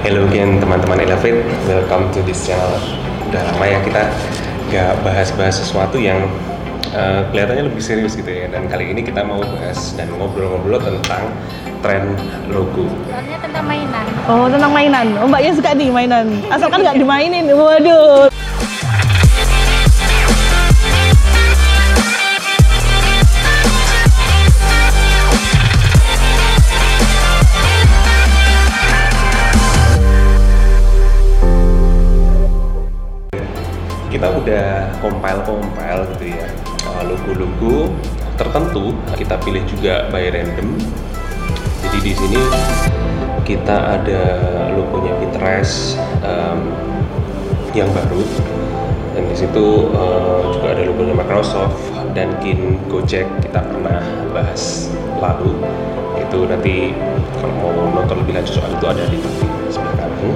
Hello again teman-teman Elevate, welcome to this channel. Udah lama ya kita nggak bahas-bahas sesuatu yang uh, kelihatannya lebih serius gitu ya. Dan kali ini kita mau bahas dan ngobrol-ngobrol tentang tren logo. Soalnya tentang mainan. Oh tentang mainan. Oh mbaknya suka nih mainan. Asalkan nggak dimainin. Waduh. Kita udah compile-compile gitu ya logo-logo tertentu. Kita pilih juga by random. Jadi di sini kita ada logonya Pinterest um, yang baru dan di situ uh, juga ada logonya Microsoft dan Kin Gojek kita pernah bahas lalu itu nanti kalau mau nonton lebih lanjut soal itu ada di sebelah kanan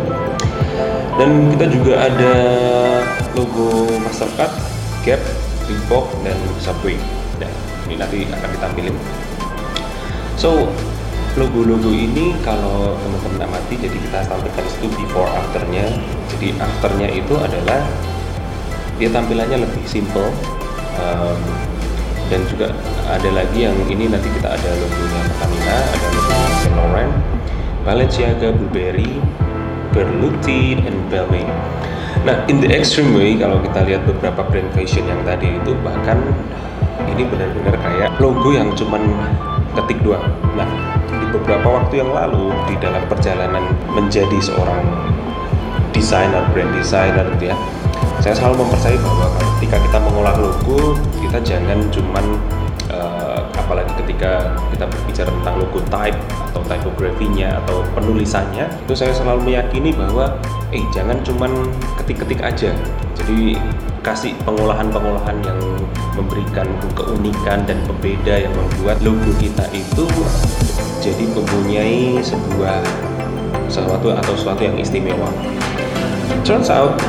dan kita juga ada logo Mastercard, Gap, Reebok dan Subway. Dan ini nanti akan ditampilin so logo-logo ini kalau teman-teman amati jadi kita tampilkan itu before afternya. Jadi afternya itu adalah dia tampilannya lebih simple um, dan juga ada lagi yang ini nanti kita ada logonya Pertamina ada logonya Saint Laurent Balenciaga, Burberry Berluti, and Balmain nah in the extreme way kalau kita lihat beberapa brand fashion yang tadi itu bahkan ini benar-benar kayak logo yang cuman ketik doang. Nah di beberapa waktu yang lalu di dalam perjalanan menjadi seorang desainer, brand designer gitu ya saya selalu mempercayai bahwa ketika kita mengolah logo kita jangan cuman apalagi ketika kita berbicara tentang logo type atau typografinya atau penulisannya itu saya selalu meyakini bahwa eh jangan cuman ketik-ketik aja jadi kasih pengolahan-pengolahan yang memberikan keunikan dan pembeda yang membuat logo kita itu jadi mempunyai sebuah sesuatu atau sesuatu yang istimewa. Turns out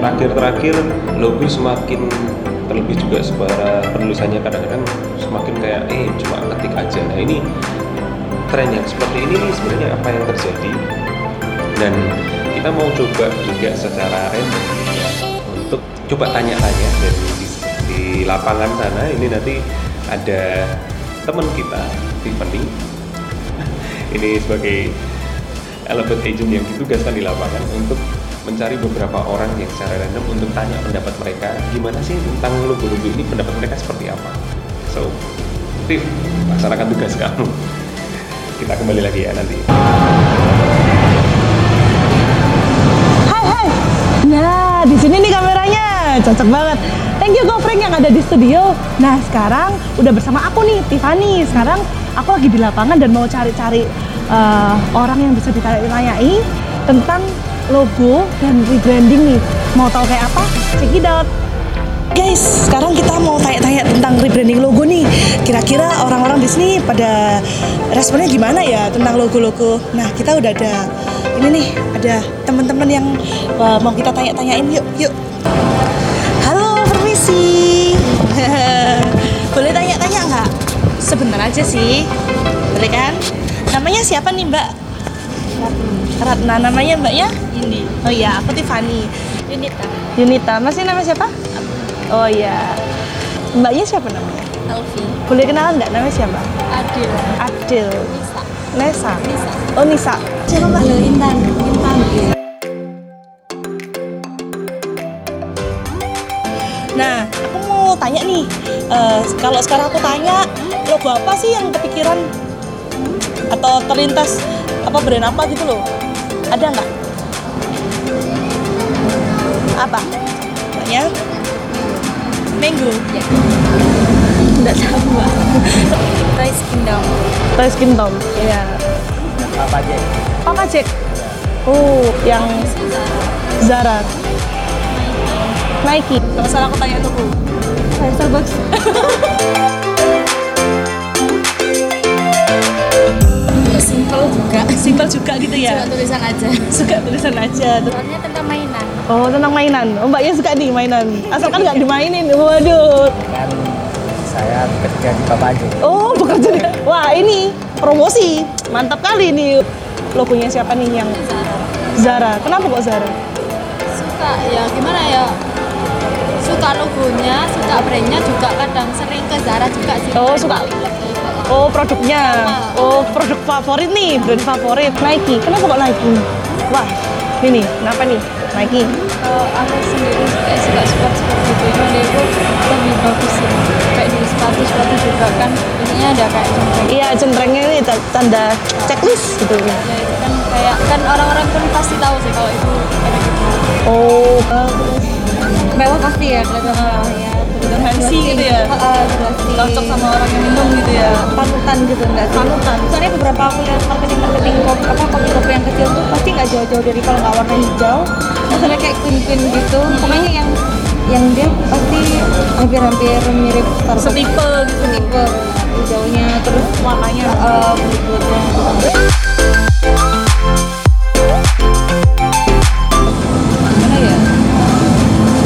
terakhir-terakhir logo semakin terlebih juga suara penulisannya kadang-kadang semakin kayak eh cuma ketik aja. Nah ini tren yang seperti ini sebenarnya apa yang terjadi? Dan kita mau coba juga secara random ya, untuk coba tanya-tanya dari di, di lapangan sana ini nanti ada teman kita Tiffany. Ini sebagai elevator agent yang ditugaskan di lapangan untuk mencari beberapa orang yang secara random untuk tanya pendapat mereka gimana sih tentang logo-logo ini? Pendapat mereka seperti apa so Tiff laksanakan tugas kamu kita kembali lagi ya nanti Hai hai. Nah di sini nih kameranya cocok banget. Thank you GoPrank yang ada di studio. Nah sekarang udah bersama aku nih Tiffany. Sekarang aku lagi di lapangan dan mau cari-cari uh, orang yang bisa ditanya-tanyai tentang logo dan rebranding nih. Mau tahu kayak apa? Check it out. Guys, sekarang kita mau tanya-tanya tentang rebranding logo nih. Kira-kira orang-orang di sini pada responnya gimana ya tentang logo-logo? Nah, kita udah ada ini nih, ada teman-teman yang uh, mau kita tanya-tanyain. Yuk, yuk. Halo, permisi. Boleh tanya-tanya nggak? Sebentar aja sih. Boleh kan? Namanya siapa nih, Mbak? Ratna. Namanya Mbaknya? Ini Oh iya, aku Tiffany. Yunita, Yunita. Masih nama siapa? Oh iya. Mbaknya siapa namanya? Alfi, Boleh kenalan nggak namanya siapa? Adil, Adil. Nisa, Nesa. Nisa. Oh Nisa. Siapa mbak? Intan, Intan. Nah, aku mau tanya nih. eh, kalau sekarang aku tanya, logo apa sih yang kepikiran atau terlintas apa brand apa gitu loh? Ada nggak? Apa? Mbaknya? Mango. Ya. Nggak tahu mbak. Rice Kingdom. Toys Kingdom. Iya. apa aja Papa Jack. Oh, yang Zara. Nike. Kalau salah aku tanya tuh. Starbucks. Simpel juga gitu ya. tulisan aja. Suka tulisan aja. Soalnya tentang mainan. Oh, tentang mainan. Oh, mbaknya suka nih mainan. Asalkan nggak dimainin. Waduh. kan saya bekerja di Bapajo Oh, bekerja di... Wah, ini promosi. Mantap kali nih. Logonya siapa nih yang Zara. Zara. Kenapa kok Zara? Suka ya gimana ya? Suka logonya, suka brandnya juga kadang sering ke Zara juga sih. Oh, suka. Oh, produknya. Oh, produk favorit nih, brand favorit. Nike. Kenapa kok Nike? Wah, ini kenapa nih? Nike. Kalau aku sendiri kayak suka sport sport gitu, dia itu lebih bagus sih. Kayak di sepatu sepatu juga kan, biasanya ada kayak jempol. Iya, centrengnya ini ta- tanda checklist gitu. Ya itu kan kayak kan orang-orang pun pasti tahu sih kalau itu gitu. Oh, Mewah pasti ya kelihatan mewah ya. Fancy gitu ya? cocok sama orang yang minum gitu ya. panutan gitu enggak sih? Panutan. Soalnya beberapa aku lihat marketing-marketing kopi apa kopi-kopi yang kecil tuh pasti nggak jauh-jauh dari kalau nggak warna hijau, misalnya kayak queen-queen gitu. Pokoknya yang yang dia pasti hampir-hampir mirip Starbucks. Setipe gitu. Setipe hijaunya terus warnanya uh, gitu. Gimana ya?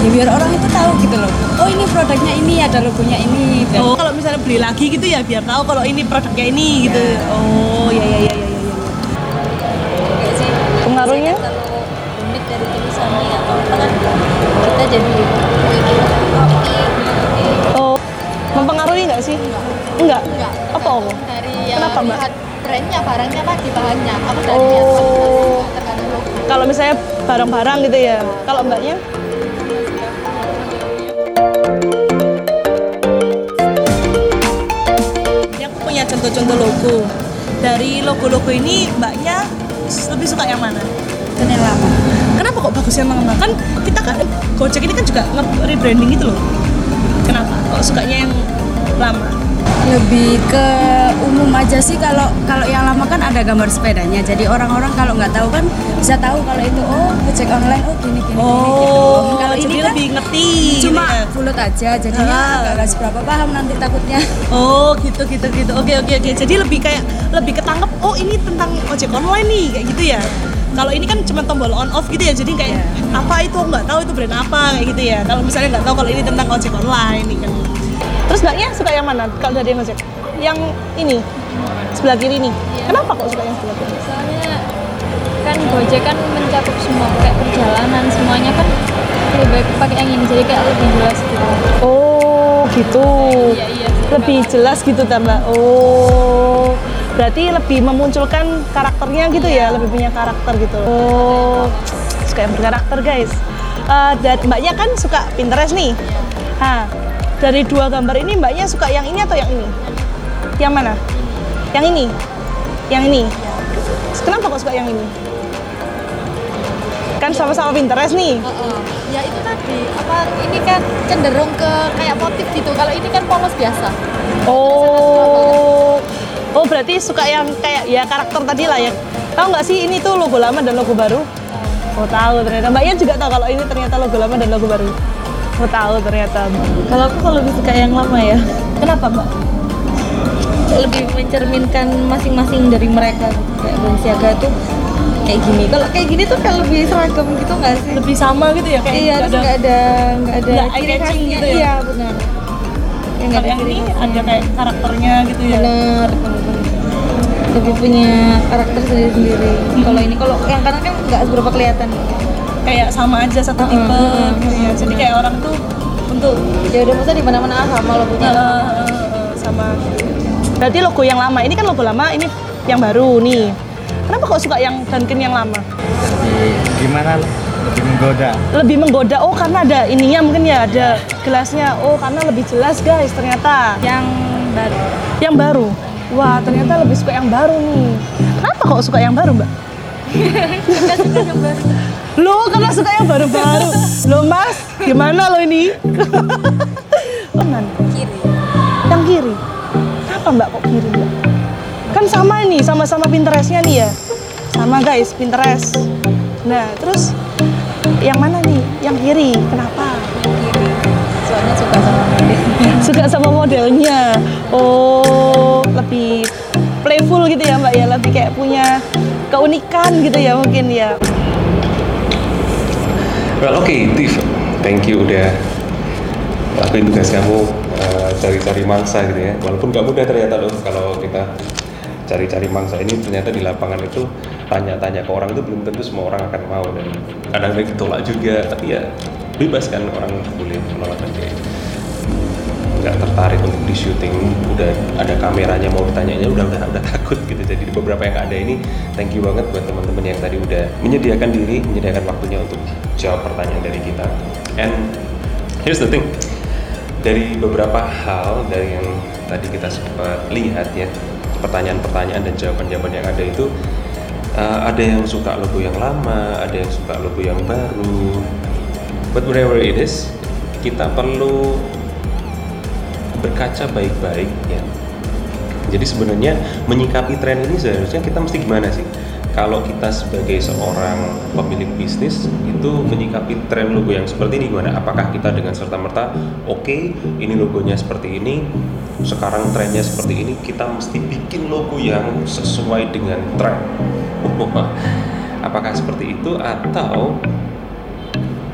Ya biar orang itu tahu gitu loh. Oh ini produknya ini ada logonya ini. Dan Oh, kalau misalnya beli lagi gitu ya biar tahu kalau ini produknya ini gitu. Oh, ya ya ya ya ya. ya. Pengaruhnya? kalau unik dari tulisannya atau apa kan kita jadi kopi Oh, mempengaruhi nggak sih? Enggak. enggak Apa om? dari ya Kenapa, Mbak? brandnya barangnya apa di bahannya aku dari Oh. Kalau misalnya barang-barang gitu ya. Kalau mbaknya? Contoh-contoh logo. Dari logo-logo ini mbaknya lebih suka yang mana? dan yang lama Kenapa kok bagus yang lama? Kan kita kan Gojek ini kan juga nge-rebranding gitu loh. Kenapa? Kok sukanya yang lama? lebih ke umum aja sih kalau kalau yang lama kan ada gambar sepedanya jadi orang-orang kalau nggak tahu kan bisa tahu kalau itu oh ngecek online oh gini gini, gini gitu Oh, kalau jadi ini kan lebih ngerti gitu cuma ya. bulat aja jadinya Ah. nggak nggak seberapa paham nanti takutnya Oh gitu gitu gitu. Oke oke oke. Jadi lebih kayak lebih ketangkep. Oh ini tentang ojek online nih kayak gitu ya. Kalau ini kan cuma tombol on off gitu ya. Jadi kayak apa itu nggak tahu itu brand apa kayak gitu ya. Kalau misalnya nggak tahu kalau ini tentang ojek online nih kan. Terus mbaknya suka yang mana? Kalau dari ojek? Yang ini sebelah kiri nih. Kenapa kok suka yang sebelah kiri? soalnya kan Gojek kan mencakup semua kayak perjalanan semuanya kan lebih baik pakai yang ini jadi kayak lebih jelas gitu Oh gitu. iya iya. Lebih jelas gitu tambah. Oh. Berarti lebih memunculkan karakternya gitu ya, lebih punya karakter gitu. Oh, suka yang berkarakter guys. Eh, dan mbaknya kan suka Pinterest nih. Nah, dari dua gambar ini mbaknya suka yang ini atau yang ini? Yang mana? Yang ini? Yang ini? Kenapa kok suka yang ini? Kan sama-sama Pinterest nih. Ya itu tadi apa ini kan cenderung ke kayak motif gitu kalau ini kan polos biasa Oh, oh berarti suka yang kayak ya karakter tadi lah ya. Tahu nggak sih ini tuh logo lama dan logo baru? Oh tahu ternyata. Mbaknya juga tahu kalau ini ternyata logo lama dan logo baru. Oh tahu ternyata. Kalau aku kalau lebih suka yang lama ya, Kenapa mbak? lebih mencerminkan masing-masing dari mereka. Kayak Balenciaga itu kayak gini. Kalau kayak gini tuh kayak lebih seragam gitu nggak sih? Lebih sama gitu ya kayak Iya, nggak terus nggak ada nggak ada ciri khasnya. gitu ya? Iya benar. Yang Kalau yang ini ada kayak karakternya gitu ya. benar lebih punya karakter sendiri-sendiri. Kalau ini kalau yang kanan kan nggak seberapa kelihatan. Kayak sama aja satu tipe heeh, gitu ya. Jadi kayak orang tuh untuk Ya udah masa di mana-mana sama logonya. Eh, eh, eh, sama. Berarti logo yang lama ini kan logo lama, ini yang baru nih. Kenapa kok suka yang Dunkin yang lama? Lebih gimana? Lebih menggoda. Lebih menggoda. Oh, karena ada ininya mungkin ya, ada gelasnya. Oh, karena lebih jelas guys ternyata. yang baru Yang baru. Wah, ternyata lebih suka yang baru nih. Kenapa kok suka yang baru, Mbak? Loh, karena suka yang baru-baru. Loh, Mas, gimana lo ini? Sama nih, sama-sama Pinterestnya nih ya. Sama guys, Pinterest. Nah, terus yang mana nih? Yang kiri. Kenapa? kiri soalnya suka sama model Suka sama modelnya. Oh, lebih playful gitu ya, Mbak ya. Lebih kayak punya keunikan gitu ya mungkin ya. Well, oke, Tiff. Thank you udah lakuin tugas kamu eh, cari-cari mangsa gitu ya. Walaupun nggak mudah ternyata loh kalau kita cari-cari mangsa ini ternyata di lapangan itu tanya-tanya ke orang itu belum tentu semua orang akan mau dan kadang-kadang ditolak juga. Tapi ya bebas kan orang boleh menolak dan dia nggak tertarik untuk di syuting udah ada kameranya mau bertanya udah udah udah takut gitu. Jadi beberapa yang ada ini thank you banget buat teman-teman yang tadi udah menyediakan diri menyediakan waktunya untuk jawab pertanyaan dari kita. And here's the thing. Dari beberapa hal dari yang tadi kita sempat lihat ya pertanyaan-pertanyaan dan jawaban-jawaban yang ada itu uh, ada yang suka logo yang lama ada yang suka logo yang baru but whatever it is kita perlu berkaca baik-baik ya. Jadi sebenarnya menyikapi tren ini seharusnya kita mesti gimana sih? Kalau kita sebagai seorang pemilik bisnis itu menyikapi tren logo yang seperti ini gimana? Apakah kita dengan serta merta oke okay, ini logonya seperti ini, sekarang trennya seperti ini, kita mesti bikin logo yang sesuai dengan tren? Apakah seperti itu atau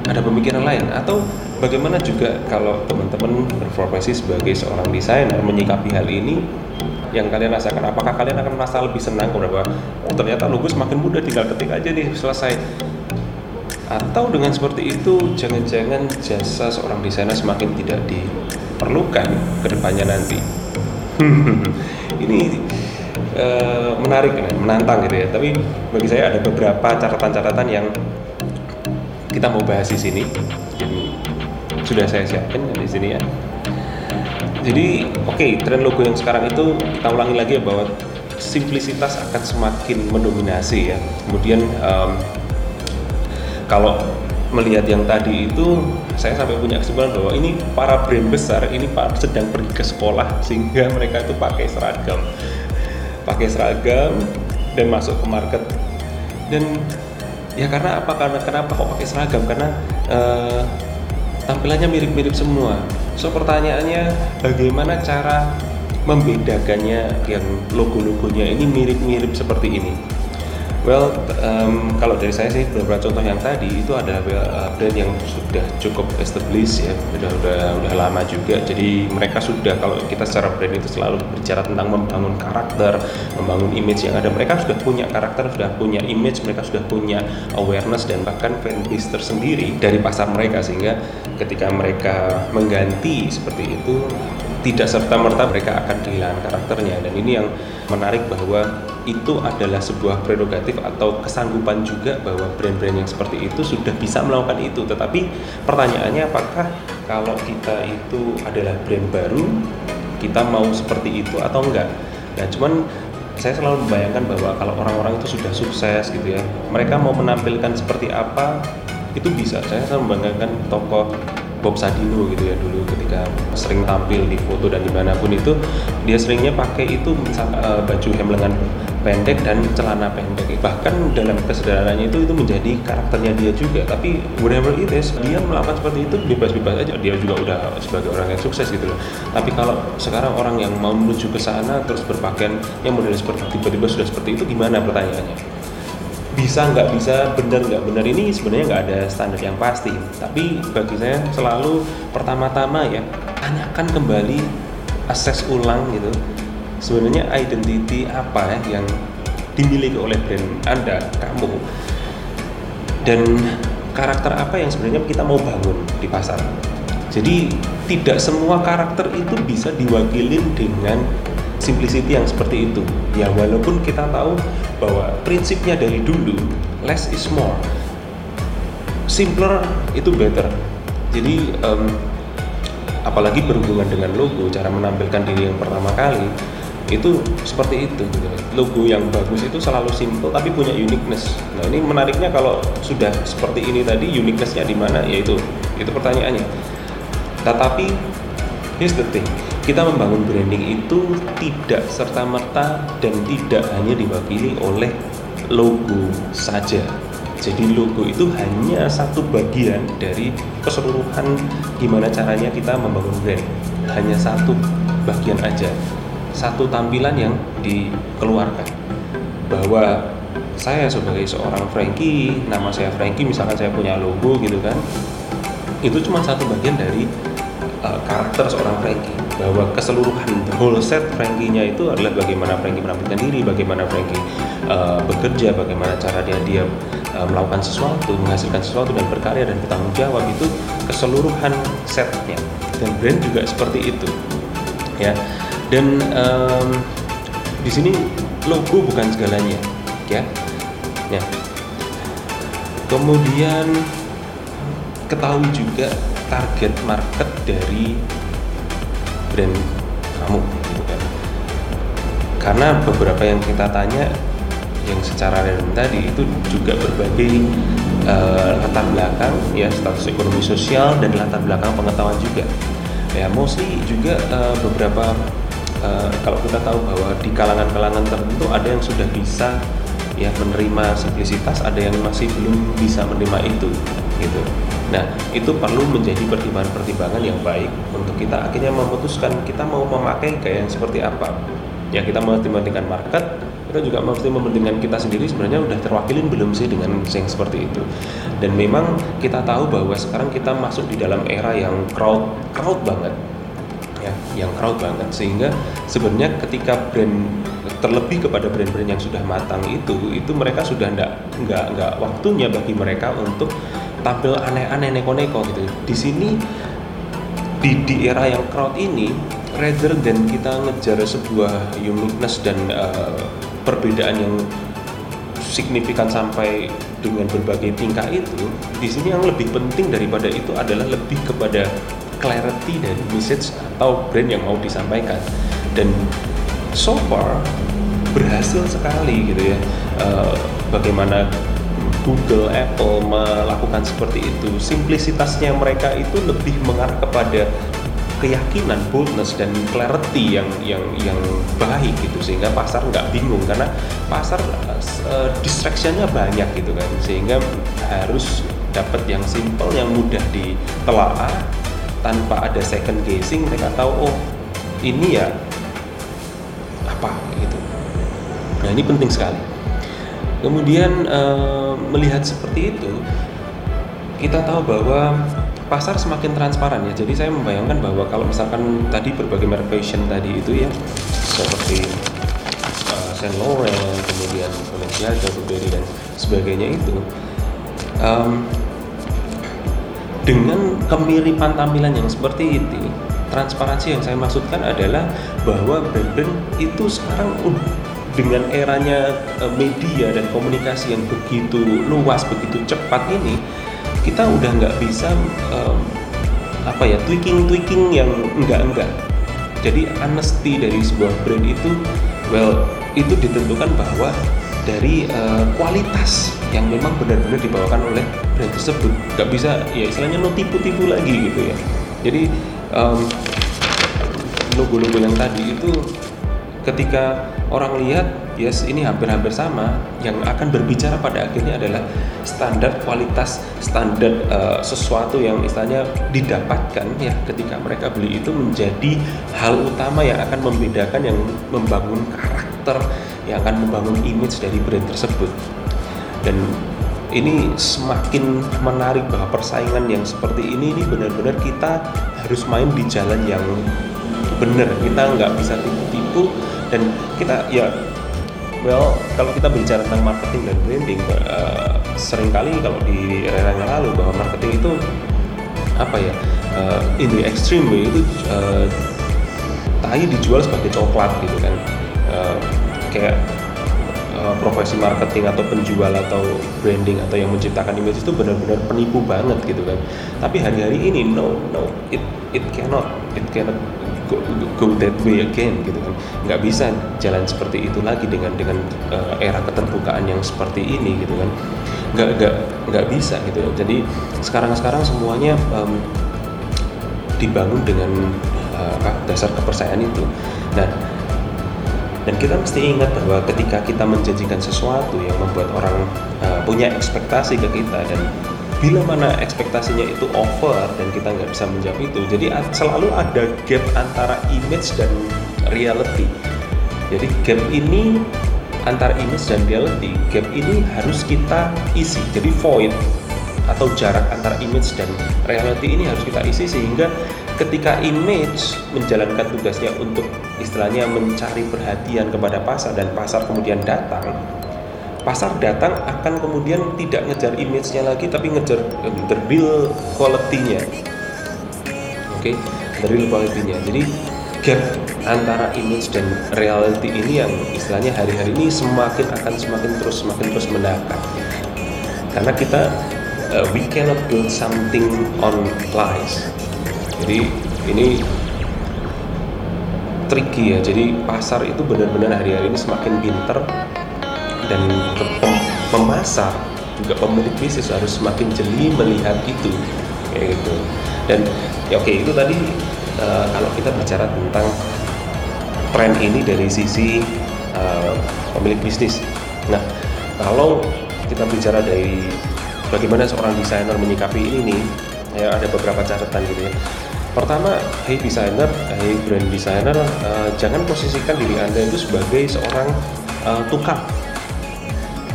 ada pemikiran lain atau bagaimana juga kalau teman-teman berprofesi sebagai seorang desainer menyikapi hal ini yang kalian rasakan? Apakah kalian akan merasa lebih senang bahwa oh ternyata logo semakin mudah tinggal ketik aja nih selesai. Atau dengan seperti itu jangan-jangan jasa seorang desainer semakin tidak diperlukan ke depannya nanti? Ini uh, menarik menantang gitu ya. Tapi bagi saya ada beberapa catatan-catatan yang kita mau bahas di sini. Sudah saya siapkan di sini ya. Jadi oke okay, tren logo yang sekarang itu kita ulangi lagi ya bahwa simplisitas akan semakin mendominasi ya. Kemudian um, kalau melihat yang tadi itu saya sampai punya kesimpulan bahwa ini para brand besar ini sedang pergi ke sekolah sehingga mereka itu pakai seragam pakai seragam dan masuk ke market dan ya karena apa karena kenapa kok pakai seragam karena uh, tampilannya mirip-mirip semua. So pertanyaannya bagaimana cara membedakannya yang logo-logonya ini mirip-mirip seperti ini? Well, um, kalau dari saya sih beberapa contoh yang tadi itu ada uh, brand yang sudah cukup established ya, udah udah udah lama juga. Jadi mereka sudah kalau kita secara brand itu selalu bicara tentang membangun karakter, membangun image yang ada. Mereka sudah punya karakter, sudah punya image, mereka sudah punya awareness dan bahkan fanbase tersendiri dari pasar mereka sehingga ketika mereka mengganti seperti itu tidak serta merta mereka akan kehilangan karakternya dan ini yang menarik bahwa itu adalah sebuah prerogatif atau kesanggupan juga bahwa brand-brand yang seperti itu sudah bisa melakukan itu. Tetapi pertanyaannya apakah kalau kita itu adalah brand baru kita mau seperti itu atau enggak? Nah cuman saya selalu membayangkan bahwa kalau orang-orang itu sudah sukses gitu ya mereka mau menampilkan seperti apa itu bisa. Saya selalu membanggakan tokoh Bob Sadino gitu ya dulu ketika sering tampil di foto dan di mana pun itu dia seringnya pakai itu misal uh, baju hem lengan pendek dan celana pendek. Bahkan dalam kesederhanaannya itu itu menjadi karakternya dia juga. Tapi whatever it is dia melakukan seperti itu bebas-bebas aja. Dia juga udah sebagai orang yang sukses gitu loh. Tapi kalau sekarang orang yang mau menuju ke sana terus berpakaian yang model seperti tiba-tiba sudah seperti itu gimana pertanyaannya? Bisa nggak bisa benar nggak benar ini sebenarnya nggak ada standar yang pasti. Tapi bagi saya selalu pertama-tama ya tanyakan kembali akses ulang gitu sebenarnya identity apa ya yang dimiliki oleh brand anda kamu? Dan karakter apa yang sebenarnya kita mau bangun di pasar? Jadi tidak semua karakter itu bisa diwakilin dengan simplicity yang seperti itu. Ya walaupun kita tahu bahwa prinsipnya dari dulu less is more. Simpler itu better. Jadi um, apalagi berhubungan dengan logo cara menampilkan diri yang pertama kali itu seperti itu gitu. logo yang bagus itu selalu simple tapi punya uniqueness nah ini menariknya kalau sudah seperti ini tadi uniquenessnya di mana yaitu itu pertanyaannya tetapi here's the thing kita membangun branding itu tidak serta-merta dan tidak hanya diwakili oleh logo saja. Jadi logo itu hanya satu bagian dari keseluruhan gimana caranya kita membangun brand. Hanya satu bagian aja, satu tampilan yang dikeluarkan. Bahwa saya sebagai seorang Frankie, nama saya Frankie, misalkan saya punya logo gitu kan, itu cuma satu bagian dari uh, karakter seorang Frankie. Bahwa keseluruhan whole set Frankie-nya itu adalah bagaimana Frankie menampilkan diri, bagaimana Frankie uh, bekerja, bagaimana cara dia dia uh, melakukan sesuatu, menghasilkan sesuatu dan berkarya dan bertanggung jawab itu keseluruhan setnya. Dan brand juga seperti itu ya dan um, di sini logo bukan segalanya ya. Ya kemudian ketahui juga target market dari brand kamu gitu kan. Karena beberapa yang kita tanya yang secara random tadi itu juga berbagai uh, latar belakang ya status ekonomi sosial dan latar belakang pengetahuan juga. Ya mostly juga uh, beberapa uh, kalau kita tahu bahwa di kalangan-kalangan tertentu ada yang sudah bisa ya menerima simplisitas ada yang masih belum bisa menerima itu gitu. Nah itu perlu menjadi pertimbangan-pertimbangan yang baik untuk kita akhirnya memutuskan kita mau memakai gaya yang seperti apa. Ya kita mau mementingkan market kita juga mesti mementingkan kita sendiri sebenarnya udah terwakilin belum sih dengan yang seperti itu. Dan memang kita tahu bahwa sekarang kita masuk di dalam era yang crowd crowd banget yang crowd banget. Sehingga sebenarnya ketika brand terlebih kepada brand-brand yang sudah matang itu itu mereka sudah nggak nggak nggak waktunya bagi mereka untuk tampil aneh-aneh neko-neko gitu. Di sini di di era yang crowd ini rather than kita ngejar sebuah uniqueness dan uh, perbedaan yang signifikan sampai dengan berbagai tingkah itu di sini yang lebih penting daripada itu adalah lebih kepada clarity dari message atau brand yang mau disampaikan. Dan so far berhasil sekali gitu ya. Uh, bagaimana Google, Apple melakukan seperti itu simplisitasnya mereka itu lebih mengarah kepada keyakinan, boldness dan clarity yang yang yang baik gitu. Sehingga pasar nggak bingung karena pasar uh, distractionnya banyak gitu kan. Sehingga harus dapat yang simple yang mudah ditelaah tanpa ada second guessing mereka tahu oh ini ya apa gitu nah ini penting sekali kemudian uh, melihat seperti itu kita tahu bahwa pasar semakin transparan ya. Jadi saya membayangkan bahwa kalau misalkan tadi berbagai merek fashion tadi itu ya seperti uh, Saint Laurent, kemudian Balenciaga, Burberry dan sebagainya itu um, dengan kemiripan tampilan yang seperti itu, transparansi yang saya maksudkan adalah bahwa brand-brand itu sekarang dengan eranya media dan komunikasi yang begitu luas, begitu cepat ini kita udah nggak bisa um, apa ya tweaking tweaking yang enggak enggak jadi honesty dari sebuah brand itu well itu ditentukan bahwa dari uh, kualitas yang memang benar-benar dibawakan oleh brand tersebut. Nggak bisa ya istilahnya no tipu-tipu lagi gitu ya. Jadi um, logo-logo yang tadi itu ketika orang lihat yes ini hampir-hampir sama yang akan berbicara pada akhirnya adalah standar kualitas standar uh, sesuatu yang istilahnya didapatkan ya ketika mereka beli itu menjadi hal utama yang akan membedakan yang membangun karakter yang akan membangun image dari brand tersebut. Dan ini semakin menarik bahwa persaingan yang seperti ini ini benar-benar kita harus main di jalan yang benar. Kita nggak bisa tipu-tipu dan kita ya well kalau kita bicara tentang marketing dan branding uh, sering kali kalau di era yang lalu bahwa marketing itu apa ya uh, in the extreme itu uh, tai dijual sebagai coklat gitu kan. Uh, kayak uh, profesi marketing atau penjual atau branding atau yang menciptakan image itu benar-benar penipu banget gitu kan. Tapi hari-hari ini no no it it cannot it cannot go, go that way again gitu kan. Nggak bisa jalan seperti itu lagi dengan dengan uh, era keterbukaan yang seperti ini gitu kan. Nggak nggak nggak bisa gitu jadi sekarang sekarang semuanya um, dibangun dengan uh, dasar kepercayaan itu. Dan dan kita mesti ingat bahwa ketika kita menjanjikan sesuatu yang membuat orang uh, punya ekspektasi ke kita dan bila mana ekspektasinya itu over dan kita nggak bisa menjawab itu jadi selalu ada gap antara image dan reality. Jadi gap ini antara image dan reality gap ini harus kita isi. Jadi void atau jarak antara image dan reality ini harus kita isi sehingga ketika image menjalankan tugasnya untuk istilahnya mencari perhatian kepada pasar dan pasar kemudian datang pasar datang akan kemudian tidak ngejar image-nya lagi tapi ngejar eh, the real quality-nya. Oke the real quality-nya. Jadi gap antara image dan reality ini yang istilahnya hari-hari ini semakin akan semakin terus semakin terus mendekat karena kita uh, we cannot build something on lies jadi ini tricky ya. Jadi pasar itu benar-benar hari-hari ini semakin pinter dan pemasar juga pemilik bisnis harus semakin jeli melihat itu. Kayak gitu. Dan ya oke itu tadi uh, kalau kita bicara tentang tren ini dari sisi uh, pemilik bisnis. Nah kalau kita bicara dari bagaimana seorang desainer menyikapi ini nih ya ada beberapa catatan gitu ya pertama hey designer hey brand designer uh, jangan posisikan diri anda itu sebagai seorang uh, tukang.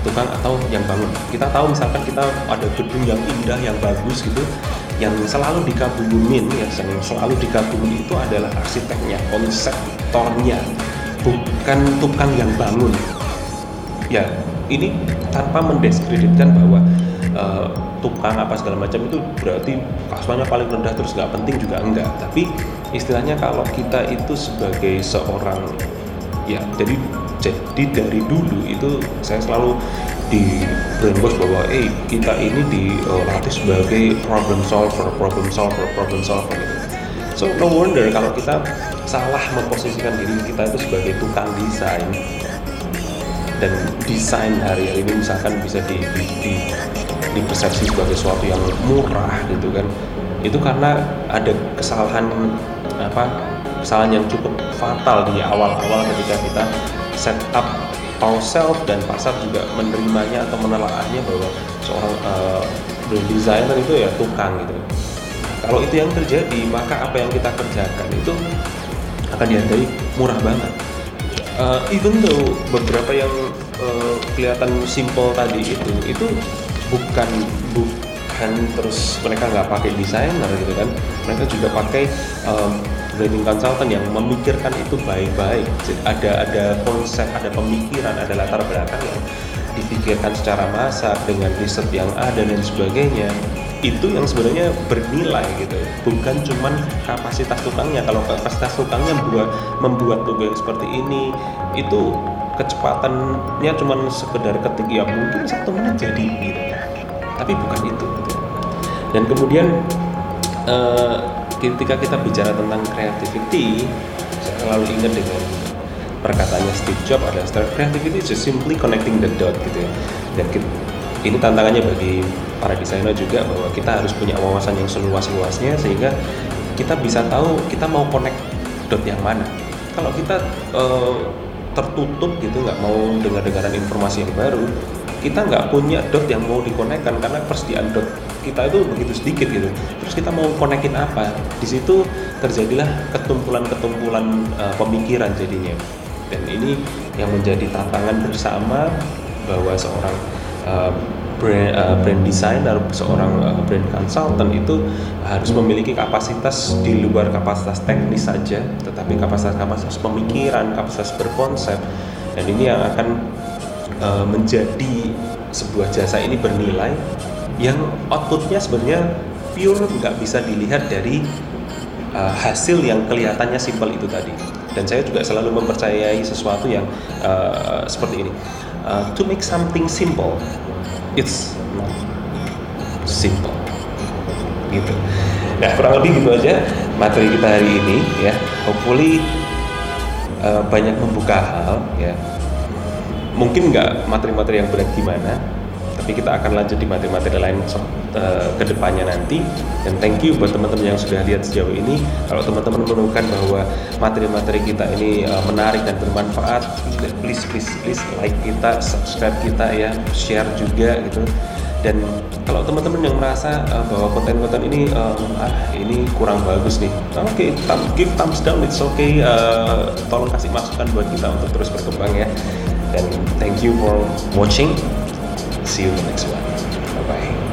Tukang atau yang bangun. Kita tahu misalkan kita ada gedung yang indah yang bagus gitu yang selalu dikagumin ya yang selalu dikagumi itu adalah arsiteknya konseptornya bukan tukang yang bangun. Ya ini tanpa mendiskreditkan bahwa uh, tukang apa segala macam itu berarti kasuannya paling rendah terus nggak penting juga enggak. Tapi istilahnya kalau kita itu sebagai seorang ya jadi jadi dari dulu itu saya selalu di brainwash bahwa eh kita ini dilatih sebagai problem solver problem solver problem solver. So no wonder kalau kita salah memposisikan diri kita itu sebagai tukang desain. Dan desain hari-hari ini misalkan bisa di, di, di, dipersepsi sebagai sesuatu yang murah gitu kan. Itu karena ada kesalahan apa kesalahan yang cukup fatal di awal-awal ketika kita set up ourselves dan pasar juga menerimanya atau menelaahnya bahwa seorang uh, designer itu ya tukang gitu. Kalau itu yang terjadi maka apa yang kita kerjakan itu akan dihargai murah banget. Uh, even though beberapa yang uh, kelihatan simple tadi itu itu bukan bukan terus mereka nggak pakai desainer gitu kan. Mereka juga pakai um, branding consultant yang memikirkan itu baik-baik. Ada ada konsep ada pemikiran ada latar belakang yang dipikirkan secara masak dengan riset yang ada dan sebagainya. Itu yang sebenarnya bernilai gitu. Bukan cuman kapasitas tukangnya. Kalau kapasitas tukangnya membuat membuat logo yang seperti ini itu kecepatannya cuman sekedar ketik ya mungkin satu menit jadi gitu tapi bukan itu. Dan kemudian eh, ketika kita bicara tentang creativity saya selalu ingat dengan perkataannya Steve Jobs adalah creativity is just simply connecting the dot gitu ya. Dan kita, ini tantangannya bagi para desainer juga bahwa kita harus punya wawasan yang seluas-luasnya sehingga kita bisa tahu kita mau connect dot yang mana. Kalau kita uh, tertutup gitu nggak mau dengar-dengaran informasi yang baru kita nggak punya dot yang mau dikonekkan karena persediaan dot kita itu begitu sedikit gitu. Terus kita mau konekin apa? Di situ terjadilah ketumpulan-ketumpulan uh, pemikiran jadinya. Dan ini yang menjadi tantangan bersama bahwa seorang uh, brand, uh, brand designer, seorang uh, brand consultant itu harus memiliki kapasitas di luar kapasitas teknis saja, tetapi kapasitas-kapasitas pemikiran, kapasitas berkonsep, dan ini yang akan uh, menjadi sebuah jasa ini bernilai yang outputnya sebenarnya pure nggak bisa dilihat dari uh, hasil yang kelihatannya simpel itu tadi. Dan saya juga selalu mempercayai sesuatu yang uh, seperti ini. Uh, to make something simple, it's not simple. Gitu. Nah kurang lebih gitu aja materi kita hari ini ya. Hopefully uh, banyak membuka hal ya. Mungkin nggak materi-materi yang berat gimana, tapi kita akan lanjut di materi-materi lain uh, ke depannya nanti. Dan thank you buat teman-teman yang sudah lihat sejauh ini. Kalau teman-teman menemukan bahwa materi-materi kita ini uh, menarik dan bermanfaat please please please like kita subscribe kita ya share juga gitu. Dan kalau teman-teman yang merasa uh, bahwa konten-konten ini uh, ah ini kurang bagus nih oke okay, give thumbs down it's okay uh, tolong kasih masukan buat kita untuk terus berkembang ya dan thank you for watching. See you in the next one. Bye bye